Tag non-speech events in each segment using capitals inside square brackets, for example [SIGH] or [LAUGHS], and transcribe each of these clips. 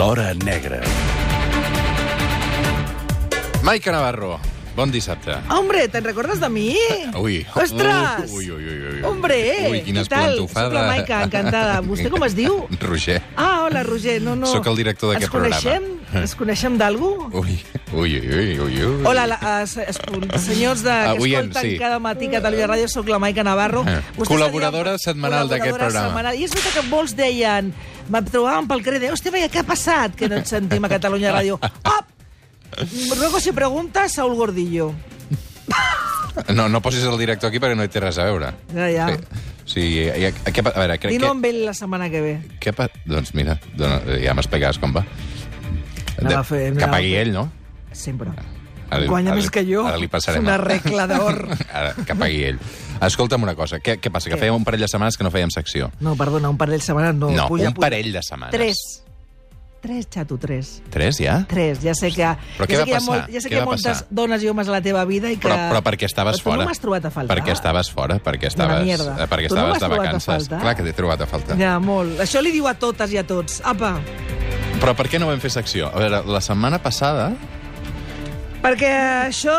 L'Hora Negra. Maica Navarro, bon dissabte. Hombre, ¿te recuerdas de mí? Ui. ¡Ostras! Ui, ui, ui, ui. Hombre, Ui, quina esplantofada. Soc la Maica, encantada. Vostè com es diu? [LAUGHS] Roger. Ah, hola, Roger. No, no. Sóc el director d'aquest Ens coneixem? [LAUGHS] programa. Ens coneixem d'algú? Ui, ui, ui, ui, ui. Hola, la, uh, senyors de, que Avui en- escolten sí. cada matí Catalunya Ràdio, sóc la Maica Navarro. Vostès col·laboradora deien- setmanal d'aquest programa. setmanal. I és veritat que molts deien, me trobaven pel carrer, hòstia, veia, què ha passat que no et sentim a Catalunya Ràdio? [LAUGHS] Oh! Luego si pregunta, Saúl Gordillo. No, no posis el director aquí perquè no hi té res a veure. Ja, ja. Sí, sí a, a, què, pa- a veure, crec Dino que... amb ell la setmana que ve. Què pa... Doncs mira, dona, ja m'explicaràs com va. A fer- que a pagui ell, no? Sempre. Ara li- Guanya ara més que jo. Ara li passarem. És una a- regla d'or. [LAUGHS] Ara, que pagui ell. Escolta'm una cosa, què, què passa? Que Què? fèiem un parell de setmanes que no fèiem secció. No, perdona, un parell de setmanes no. No, puja, un puja. parell de setmanes. Tres. Tres, xato, tres. Tres, ja? Tres, ja sé que... Però què ja sé va que passar? ja sé Què que hi ha moltes passar? dones i homes a la teva vida i que... Però, però perquè estaves Però tu fora. no m'has trobat a faltar. Perquè estaves fora, perquè estaves, eh, perquè Tu no estaves m'has de vacances. Clar que t'he trobat a faltar. Ja, molt. Això li diu a totes i a tots. Apa, Però per què no vam fer secció? A veure, la setmana passada... perquè això...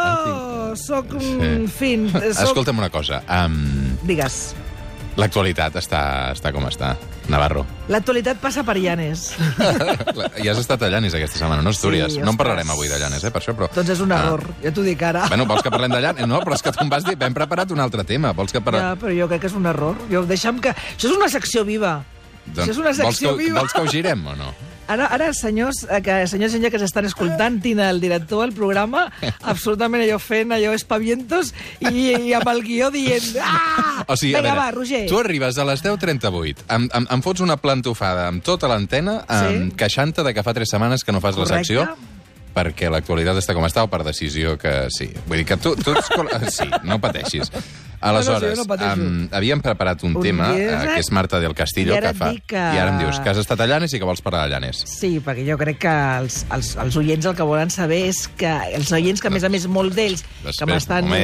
Soc un Sí. fin... Soc... Escolta'm una cosa. Um, Digues. L'actualitat està, està com està. Navarro. L'actualitat passa per Llanes. [LAUGHS] ja has estat a Llanes aquesta setmana, no Astúries. Sí, no en parlarem avui de Llanes, eh, per això, però... doncs és un error, ja t'ho dic ara. Bueno, vols que parlem de Llanes? No, però és que tu em vas dir, hem preparat un altre tema. Vols que Ja, parlem... però jo crec que és un error. Jo, deixa'm que... Això és una secció viva. Això és una vols, que, secció viva. vols que ho girem o no? Ara, ara senyors, eh, que, senyors i senyors que s'estan escoltant, Tina, el director del programa, [LAUGHS] absolutament allò fent allò espavientos i, i amb el guió dient... Ah! O sigui, a Vinga, veure, va, Roger. tu arribes a les 10.38, em, em, em fots una plantofada amb tota l'antena, Sí. queixant-te de que fa tres setmanes que no fas Correcte. la secció, perquè l'actualitat està com està o per decisió que sí. Vull dir que tu... tu ets [LAUGHS] sí, no pateixis. Aleshores, no pateixo. um, havíem preparat un, Un tema, dia, uh, que és Marta del Castillo, que fa... que- I ara em dius que has estat a Llanes i que vols parlar de Llanes. Sí, perquè jo crec que els, els, els oients el que volen saber és que els oients que, a més a més, molts d'ells que m'estan... [LAUGHS]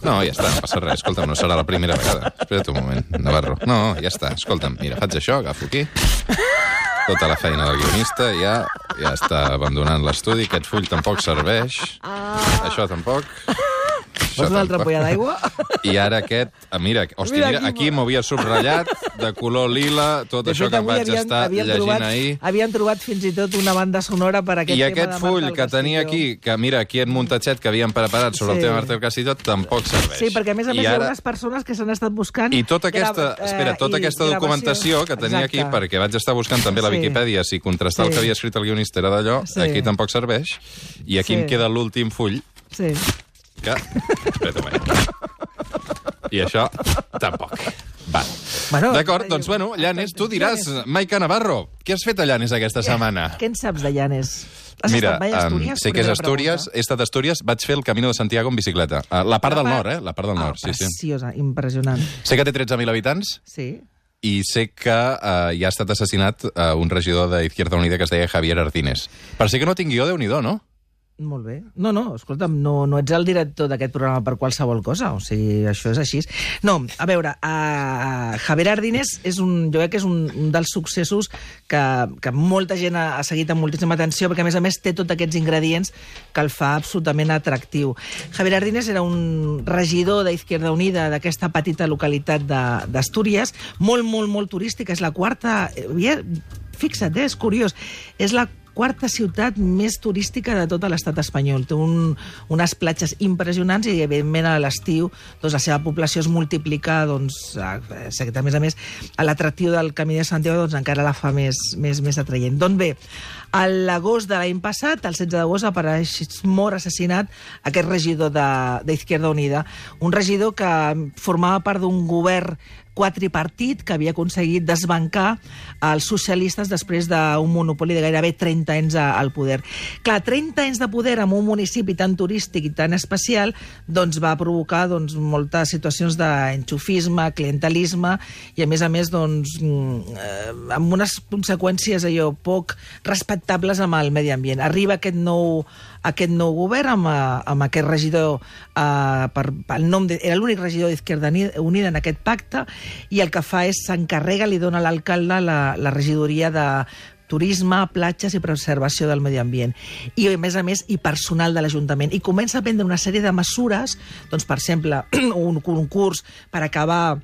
No, ja està, no passa res. Escolta'm, no serà la primera vegada. Espera't un moment, Navarro. No, ja està, escolta'm, mira, faig això, agafo aquí. Tota la feina del guionista ja, ja està abandonant l'estudi. Aquest full tampoc serveix. Això tampoc. Vols una altra ampolla d'aigua? I ara aquest... Ah, mira, hòstia, Mira mira, aquí, aquí m'ho havia subratllat, de color lila, tot De això fet, que avui vaig havien- estar havien llegint trobat, ahir. Havien trobat fins i tot una banda sonora per aquest I tema aquest de full que tenia aquí, que mira, aquí en muntatget que havien preparat sobre el Sí. tema Marta del Castillo, tampoc serveix. Sí, perquè a més a més I hi ha ara... unes persones que s'han estat buscant... I tota aquesta, grava- eh, espera, tota aquesta gravació. documentació que tenia aquí, Exacte. perquè vaig estar buscant també a la Sí. Viquipèdia si contrastar el Sí. que havia escrit el guionista era d'allò, Sí. aquí tampoc serveix. I aquí Sí. em queda l'últim full, Sí. Que... Espera un moment. I això, tampoc. Va. Bueno, D'acord, jo- doncs, bueno, Llanes, tu diràs, Maica Navarro, què has fet a Llanes aquesta setmana? Què en saps de Llanes? Has Mira, estat mai a em, Astúries? sé que és Astúries, pregunta. he estat a Astúries, vaig fer el Camino de Santiago en bicicleta. Uh, la part del nord, eh? La part del Ah, nord, sí, sí. Preciosa, impressionant. Sé que té 13.000 habitants Sí. i sé que uh, hi ha estat assassinat uh, un regidor d'Izquierda Unida que es deia Javier Ardínez. Per ser que no tinc guió, déu nhi no? Molt bé. No, no, escolta'm, no, no ets el director d'aquest programa per qualsevol cosa, o sigui, això és així. No, a veure, uh, Javier Ardínez és un, jo crec que és un, un dels successos que, que molta gent ha, ha seguit amb moltíssima atenció, perquè a més a més té tots aquests ingredients que el fa absolutament atractiu. Javier Ardínez era un regidor d'Izquierda Unida d'aquesta petita localitat d'Astúries, molt, molt, molt turística, és la quarta... eh, Fixa't, eh, és curiós, és la quarta ciutat més turística de tot l'estat espanyol. Té un, unes platges impressionants i, evidentment, a l'estiu doncs, la seva població es multiplica, doncs, a, a, a més a més, a l'atractiu del Camí de Santiago doncs, encara la fa més, més, més atraient. Doncs bé, a l'agost de l'any passat, el 16 d'agost, apareix mort assassinat aquest regidor d'Izquierda Unida, un regidor que formava part d'un govern quadripartit que havia aconseguit desbancar els socialistes després d'un monopoli de gairebé 30 anys al poder. Clar, 30 anys de poder en un municipi tan turístic i tan especial doncs va provocar doncs, moltes situacions d'enxufisme, clientelisme i, a més a més, doncs, mm, eh, amb unes conseqüències allò poc respectables amb el medi ambient. Arriba aquest nou, aquest nou govern amb, eh, amb aquest regidor eh, per, pel nom de, era l'únic regidor d'Izquierda Ni- Unida en aquest pacte i el que fa és s'encarrega, li dona a l'alcalde la, la regidoria de turisme, platges i preservació del medi ambient. I, a més a més, i personal de l'Ajuntament. I comença a prendre una sèrie de mesures, doncs, per exemple, [CLEARS THROAT] un concurs per acabar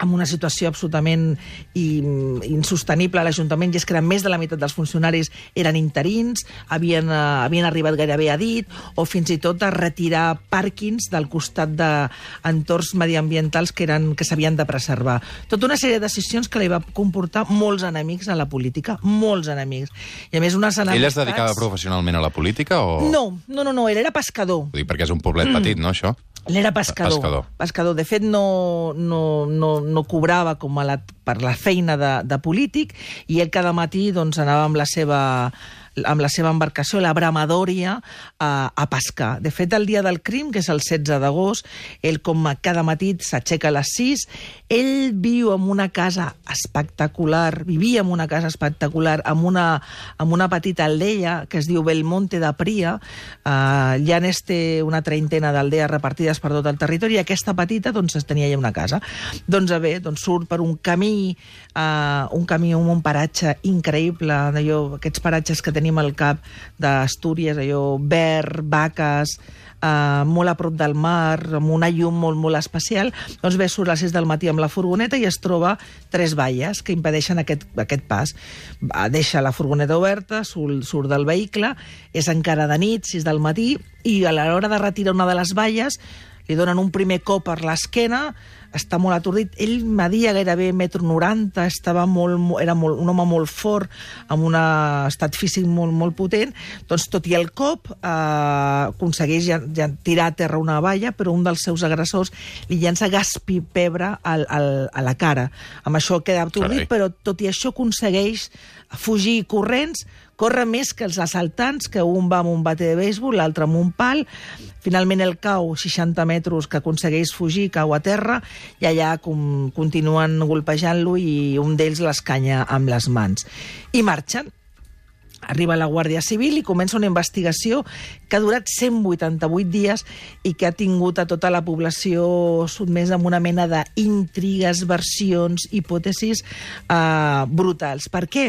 amb una situació absolutament i, insostenible a l'Ajuntament, i és que era més de la meitat dels funcionaris eren interins, havien, uh, havien arribat gairebé a dit, o fins i tot a retirar pàrquings del costat d'entorns mediambientals que, eren, que s'havien de preservar. Tota una sèrie de decisions que li va comportar molts enemics a la política, molts enemics. I a més unes enemistats... Ell es dedicava professionalment a la política o...? No, no, no, no ell era pescador. Vull dir, perquè és un poblet petit, no, això? Ell era pescador. Pescador. pescador. De fet, no, no, no, no cobrava com a la, per la feina de, de polític i ell cada matí doncs, anava amb la seva amb la seva embarcació, la Bramadòria, a, a pescar. De fet, el dia del crim, que és el 16 d'agost, ell com cada matí s'aixeca a les 6, ell viu en una casa espectacular, vivia en una casa espectacular, amb una, amb una petita aldea que es diu Belmonte de Pria, uh, Llanes té una treintena d'aldees repartides per tot el territori, i aquesta petita doncs, es tenia allà una casa. Doncs bé, doncs surt per un camí, uh, un camí amb un paratge increïble, d'allò, aquests paratges que tenim tenim al cap d'Astúries, allò verd, vaques, eh, molt a prop del mar, amb una llum molt, molt especial, doncs ve, surt a les 6 del matí amb la furgoneta i es troba tres valles que impedeixen aquest, aquest pas. Va, deixa la furgoneta oberta, surt, surt del vehicle, és encara de nit, 6 del matí, i a l'hora de retirar una de les valles li donen un primer cop per l'esquena, està molt atordit. Ell media gairebé metro 90, estava molt, era molt, un home molt fort, amb un estat físic molt, molt potent. Doncs, tot i el cop, eh, aconsegueix ja, ja tirar a terra una valla, però un dels seus agressors li llença gas pebre al, al, a la cara. Amb això queda atordit, Carai. però tot i això aconsegueix fugir corrents, corre més que els assaltants, que un va amb un bate de béisbol, l'altre amb un pal. Finalment el cau 60 metres que aconsegueix fugir, cau a terra, i allà com, continuen golpejant-lo i un d'ells l'escanya amb les mans. I marxen. Arriba la Guàrdia Civil i comença una investigació que ha durat 188 dies i que ha tingut a tota la població sotmesa amb una mena d'intrigues, versions, hipòtesis eh, brutals. Per què?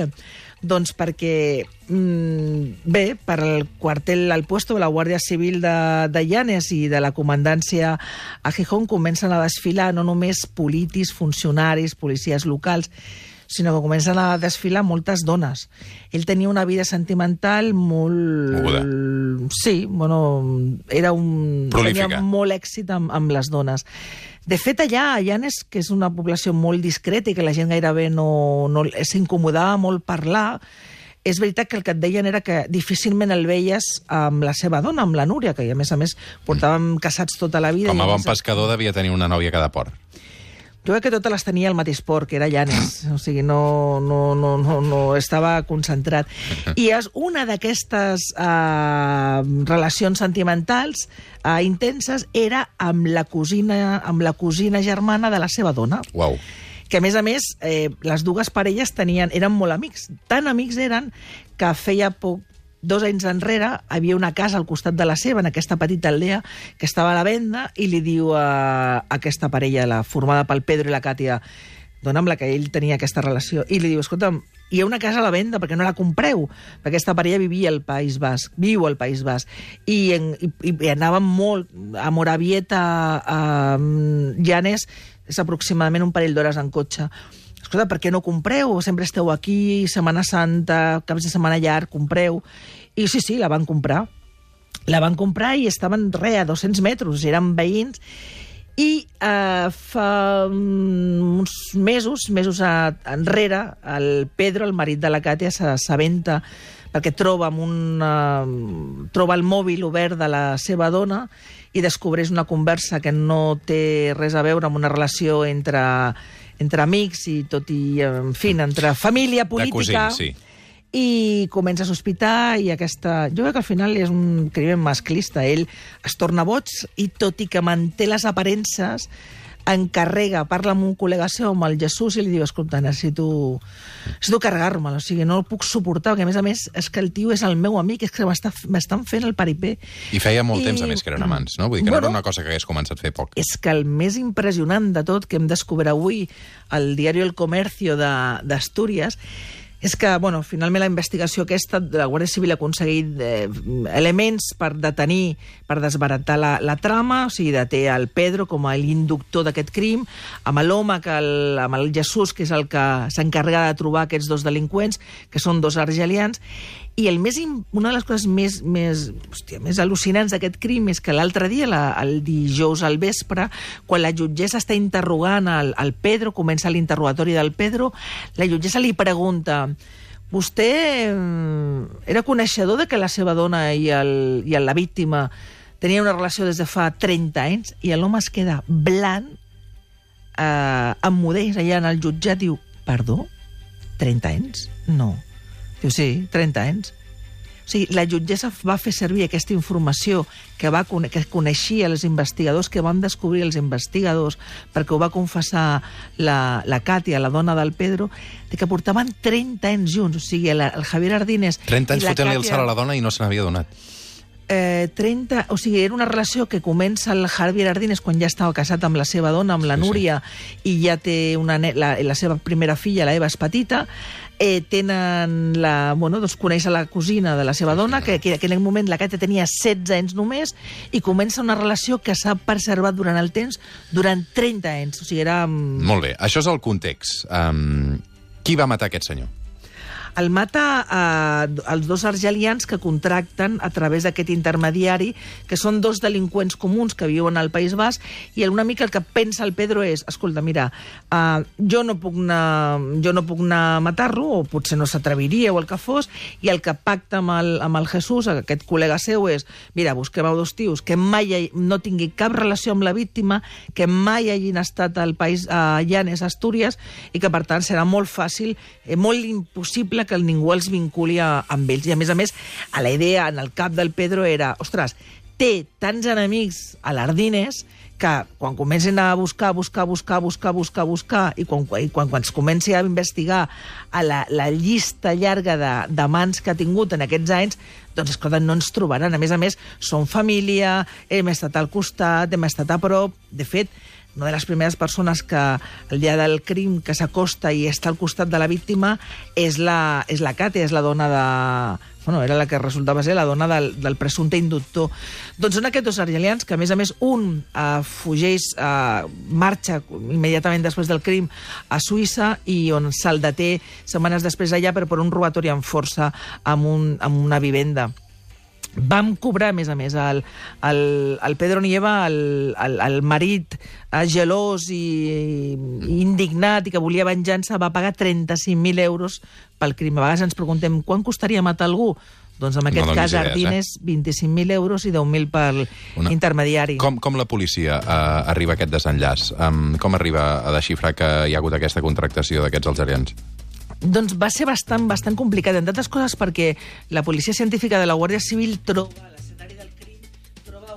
Doncs perquè, mm, bé, per al quartel, al puesto de la Guàrdia Civil de, de Llanes i de la comandància a Gijón comencen a desfilar no només polítics, funcionaris, policies locals, sinó que comencen a desfilar moltes dones. Ell tenia una vida sentimental molt... Moguda. Sí, bueno, era un... Prolífica. Tenia molt èxit amb, amb les dones. De fet, allà, a Llanes, que és una població molt discreta i que la gent gairebé no, no s'incomodava molt parlar, és veritat que el que et deien era que difícilment el veies amb la seva dona, amb la Núria, que a més a més portàvem casats tota la vida. Com a bon pescador devia tenir una nòvia cada port. Jo crec que totes les tenia al mateix port, que era Llanes. O sigui, no, no, no, no, no estava concentrat. I és una d'aquestes eh, relacions sentimentals eh, intenses era amb la cosina amb la cosina germana de la seva dona Uau. que a més a més eh, les dues parelles tenien, eren molt amics. Tan amics eren que feia poc, dos anys enrere havia una casa al costat de la seva, en aquesta petita aldea, que estava a la venda, i li diu a, a aquesta parella, la formada pel Pedro i la Càtia, dona amb la que ell tenia aquesta relació, i li diu, escolta'm, hi ha una casa a la venda, perquè no la compreu? Perquè aquesta parella vivia al País Basc, viu al País Basc, i, en, i, i anàvem molt a Moravieta, a, a Llanes, és aproximadament un parell d'hores en cotxe. Escolta, per què no compreu? Sempre esteu aquí, Setmana Santa, caps de setmana llarg, compreu. I sí, sí, la van comprar. La van comprar i estaven, re, a 200 metres, eren veïns, i eh, fa mm, uns mesos, mesos a, enrere, el Pedro, el marit de la Càtia, s'assabenta perquè troba, amb un, eh, troba el mòbil obert de la seva dona i descobreix una conversa que no té res a veure amb una relació entre, entre amics i tot i, en fi, entre família política cosins, sí. i comença a sospitar i aquesta... Jo crec que al final és un crimen masclista. Ell es torna boig i tot i que manté les aparences encarrega, parla amb un col·lega seu, amb el Jesús, i li diu, escolta, necessito, necessito carregar-me'l, o sigui, no el puc suportar, perquè a més a més és que el tio és el meu amic, és que m'estan fent el paripé. I feia molt I- temps, a més, que eren amants, no? Vull dir que no Bueno. era una cosa que hagués començat a fer poc. És que el més impressionant de tot que hem descobert avui al diari El Comercio de- d'Astúries és que, bueno, finalment la investigació aquesta de la Guàrdia Civil ha aconseguit eh, elements per detenir, per desbaratar la, la trama, o sigui, deté el Pedro com a l'inductor d'aquest crim, amb l'home, amb el Jesús, que és el que s'encarrega de trobar aquests dos delinqüents, que són dos argelians, i el més, una de les coses més, més, hòstia, més al·lucinants d'aquest crim és que l'altre dia, la, el dijous al vespre, quan la jutgessa està interrogant el, el Pedro, comença l'interrogatori del Pedro, la jutgessa li pregunta vostè mm, era coneixedor de que la seva dona i, el, i la víctima tenien una relació des de fa 30 anys i l'home es queda blanc, eh, emmudeix allà en el jutjat, diu, perdó? 30 anys? No. Diu, sí, 30 anys. O sigui, la jutgessa va fer servir aquesta informació que, va, que coneixia els investigadors, que van descobrir els investigadors, perquè ho va confessar la, la Càtia, la dona del Pedro, de que portaven 30 anys junts. O sigui, el, el Javier Ardínez... 30 anys fotent-li el salt a la dona i no se n'havia donat. Eh, 30, o sigui, era una relació que comença el Javier Ardínez quan ja estava casat amb la seva dona, amb la Sí, sí. Núria, i ja té una, la, la seva primera filla, la Eva, és petita, eh, tenen la, bueno, doncs coneix la cosina de la seva dona, que, que, en aquell moment la Càtia tenia 16 anys només, i comença una relació que s'ha preservat durant el temps durant 30 anys. O sigui, era... mm, Molt bé, això és el context. Um, qui va matar aquest senyor? El mata eh, els dos argelians que contracten a través d'aquest intermediari, que són dos delinqüents comuns que viuen al País Basc, i una mica el que pensa el Pedro és, escolta, mira, eh, jo, no puc anar, jo no puc anar a matar-lo, o potser no s'atreviria o el que fos, i el que pacta amb el, amb el Jesús, aquest col·lega seu, és, mira, busquem a dos tios que mai no tingui cap relació amb la víctima, que mai hagin estat al país a Llanes, Astúries, i que, per tant, serà molt fàcil, eh, molt impossible que ningú els vinculi a, amb ells. I, a més a més, a la idea en el cap del Pedro era, ostres, té tants enemics a l'Ardines que quan comencin a buscar, buscar, buscar, buscar, buscar, buscar, i quan, i quan, quan es comenci a investigar a la, la llista llarga de, de mans que ha tingut en aquests anys, doncs, escolta, no ens trobaran. A més a més, som família, hem estat al costat, hem estat a prop. De fet, una de les primeres persones que el dia del crim que s'acosta i està al costat de la víctima és la, és la Cate, és la dona de... Bueno, era la que resultava ser la dona del, del presumpte inductor. Doncs són aquests dos argelians que, a més a més, un eh, fugeix, eh, marxa immediatament després del crim a Suïssa i on se'l deté setmanes després allà per, per un robatori amb força amb, un, amb una vivenda. Vam cobrar, a més a més, el, el, el Pedro Nieva, el, el, el marit eh, gelós i, i indignat i que volia venjança, va pagar 35.000 euros pel crim. A vegades ens preguntem, quan costaria matar algú? Doncs en aquest No cas, idees, eh? Ardines, 25.000 euros i 10.000 pel Una- intermediari. Com, com la policia uh, arriba a aquest desenllaç? Um, com arriba a desxifrar que hi ha hagut aquesta contractació d'aquests algerians? Doncs va ser bastant, bastant complicat, entre altres coses perquè la policia científica de la Guàrdia Civil troba del crim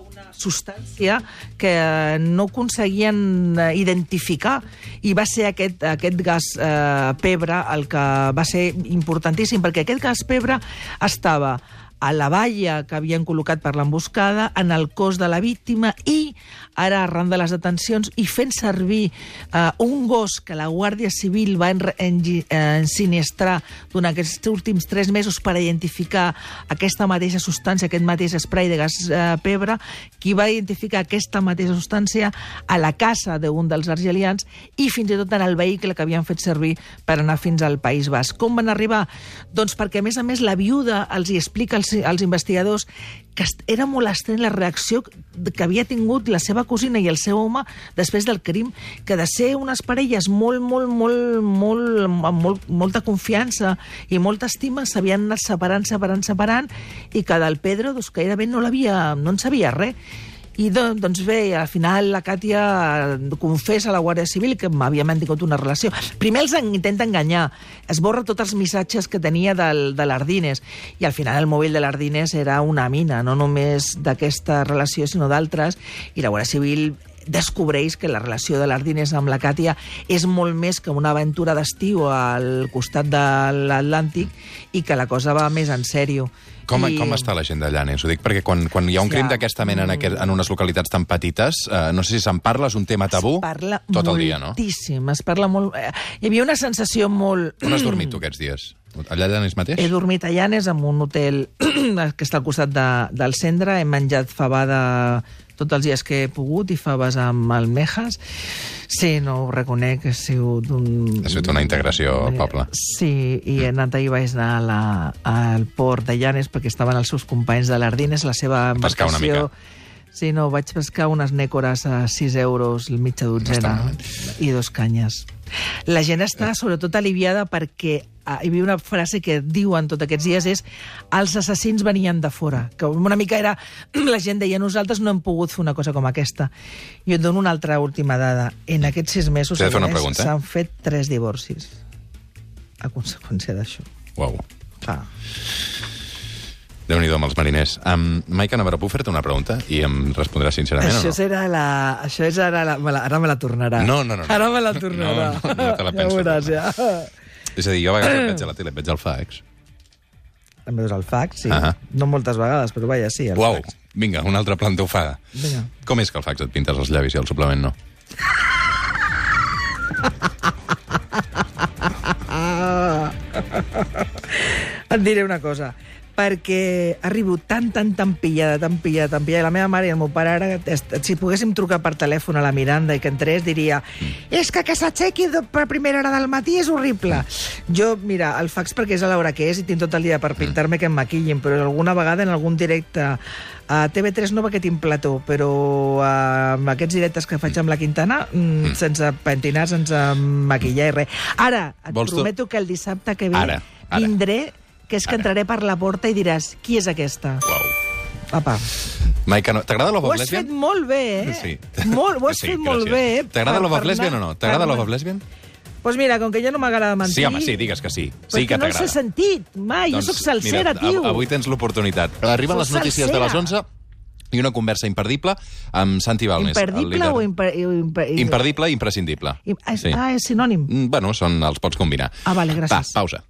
una substància que no aconseguien eh, identificar i va ser aquest, aquest gas eh, pebre el que va ser importantíssim perquè aquest gas pebre estava a la valla que havien col·locat per l'emboscada, en el cos de la víctima i, ara arran de les detencions, i fent servir eh, un gos que la Guàrdia Civil va enre- engi- eh, ensinistrar durant aquests últims tres mesos per identificar aquesta mateixa substància, aquest mateix spray de gas eh, pebre, qui va identificar aquesta mateixa substància a la casa d'un dels argelians i fins i tot en el vehicle que havien fet servir per anar fins al País Basc. Com van arribar? Doncs perquè, a més a més, la viuda els hi explica als, als investigadors que era molt estrany la reacció que havia tingut la seva cosina i el seu home després del crim, que de ser unes parelles molt, molt, molt, molt, amb molt, molta confiança i molta estima, s'havien anat separant, separant, separant, i que del Pedro doncs, gairebé no l'havia, no en sabia res. I do, doncs bé, al final la Càtia confessa a la Guàrdia Civil que havia mantingut una relació. Primer els en- intenta enganyar, esborra tots els missatges que tenia del, de l'Ardines, i al final el mòbil de l'Ardines era una mina, no només d'aquesta relació, sinó d'altres, i la Guàrdia Civil descobreix que la relació de l'Ardines amb la Càtia és molt més que una aventura d'estiu al costat de l'Atlàntic i que la cosa va més en sèrio. Com, I- com està la gent de Llanes? Ho dic perquè quan, quan hi ha un Ja. crim d'aquesta mena en, aquest, en unes localitats tan petites, eh, no sé si se'n parla, és un tema tabú Es parla tot el dia, no? moltíssim, es parla molt... eh, Hi havia una sensació molt... On has dormit tu aquests dies? Allà a Llanes mateix? He dormit a Llanes en un hotel [CLEARS THROAT] que està al costat de, del centre. He menjat fabada tots els dies que he pogut i faves amb almejas. Sí, no ho reconec, ha sigut un... Ha sigut una integració al poble. Sí, i he anat ahir vaig anar a la, al port de Llanes perquè estaven els seus companys de l'Ardines, la seva pescar una embarcació... mica. Sí, no, vaig pescar unes nècores a 6 euros, mitja dotzena, i dos canyes. La gent està sobretot aliviada perquè ah, hi havia una frase que diuen tots aquests dies és els assassins venien de fora, que una mica era [CLEARS THROAT] la gent deia nosaltres no hem pogut fer una cosa com aquesta. I et dono una altra última dada. En aquests sis mesos eh? s'han fet tres divorcis a conseqüència d'això. Uau. Clar. Déu-n'hi-do amb els mariners. Um, Maica Navarro, puc fer-te una pregunta? I em respondràs sincerament Això o no? serà la... Això és ara, la... me la... ara me la tornarà. No, no, no, no. Ara me la tornarà. No, no, no te la Ja penso veuràs, tornar. ja. És a dir, jo a vegades veig a la tele, et veig al fax. Em veus al fax, sí. Ahà. No moltes vegades, però vaja, sí, al Uau, fax. vinga, una altra planta ofada. Vinga. Com és que al fax et pintes els llavis i el suplement no? [LAUGHS] Et diré una cosa perquè arribo tan, tan, tan pillada, tan pillada, tan pillada. La meva mare i el meu pare ara, si poguéssim trucar per telèfon a la Miranda i que entrés, diria és que que s'aixequi per primera hora del matí és horrible. Jo, mira, el fax perquè és a l'hora que és i tinc tot el dia per pintar-me que em maquillin, però alguna vegada en algun directe a TV3 no perquè tinc plató, però eh, amb aquests directes que faig amb la Quintana, mm, sense pentinar, sense maquillar i res. Ara, et Vols tu- prometo que el dissabte que ve Ara, ara. vindré, que és que entraré per la porta i diràs, qui és aquesta? Uau. Apa. Maica, no... t'agrada Love Ho of has Lesbian? fet molt bé, eh? Sí. Molt, ho has [LAUGHS] Sí, fet molt gràcies. bé. eh? T'agrada per- Love of per Lesbian o anar- no? T'agrada Love of Lesbian? Pues mira, com que ja no m'agrada mentir... Sí, home, sí, digues que sí. Sí perquè que no els he t'agrada. sentit mai, jo sóc salsera, mira, tio. av- Avui tens l'oportunitat. Arriben Soc les notícies de les salsera. 11 i una conversa imperdible amb Santi Balmes. Imperdible líder- o imper... imper... Imperdible i imprescindible. Im- Ah, és- ah, és sinònim. Mm, Bueno, són, els pots combinar. Ah, vale, gràcies. Va, pausa.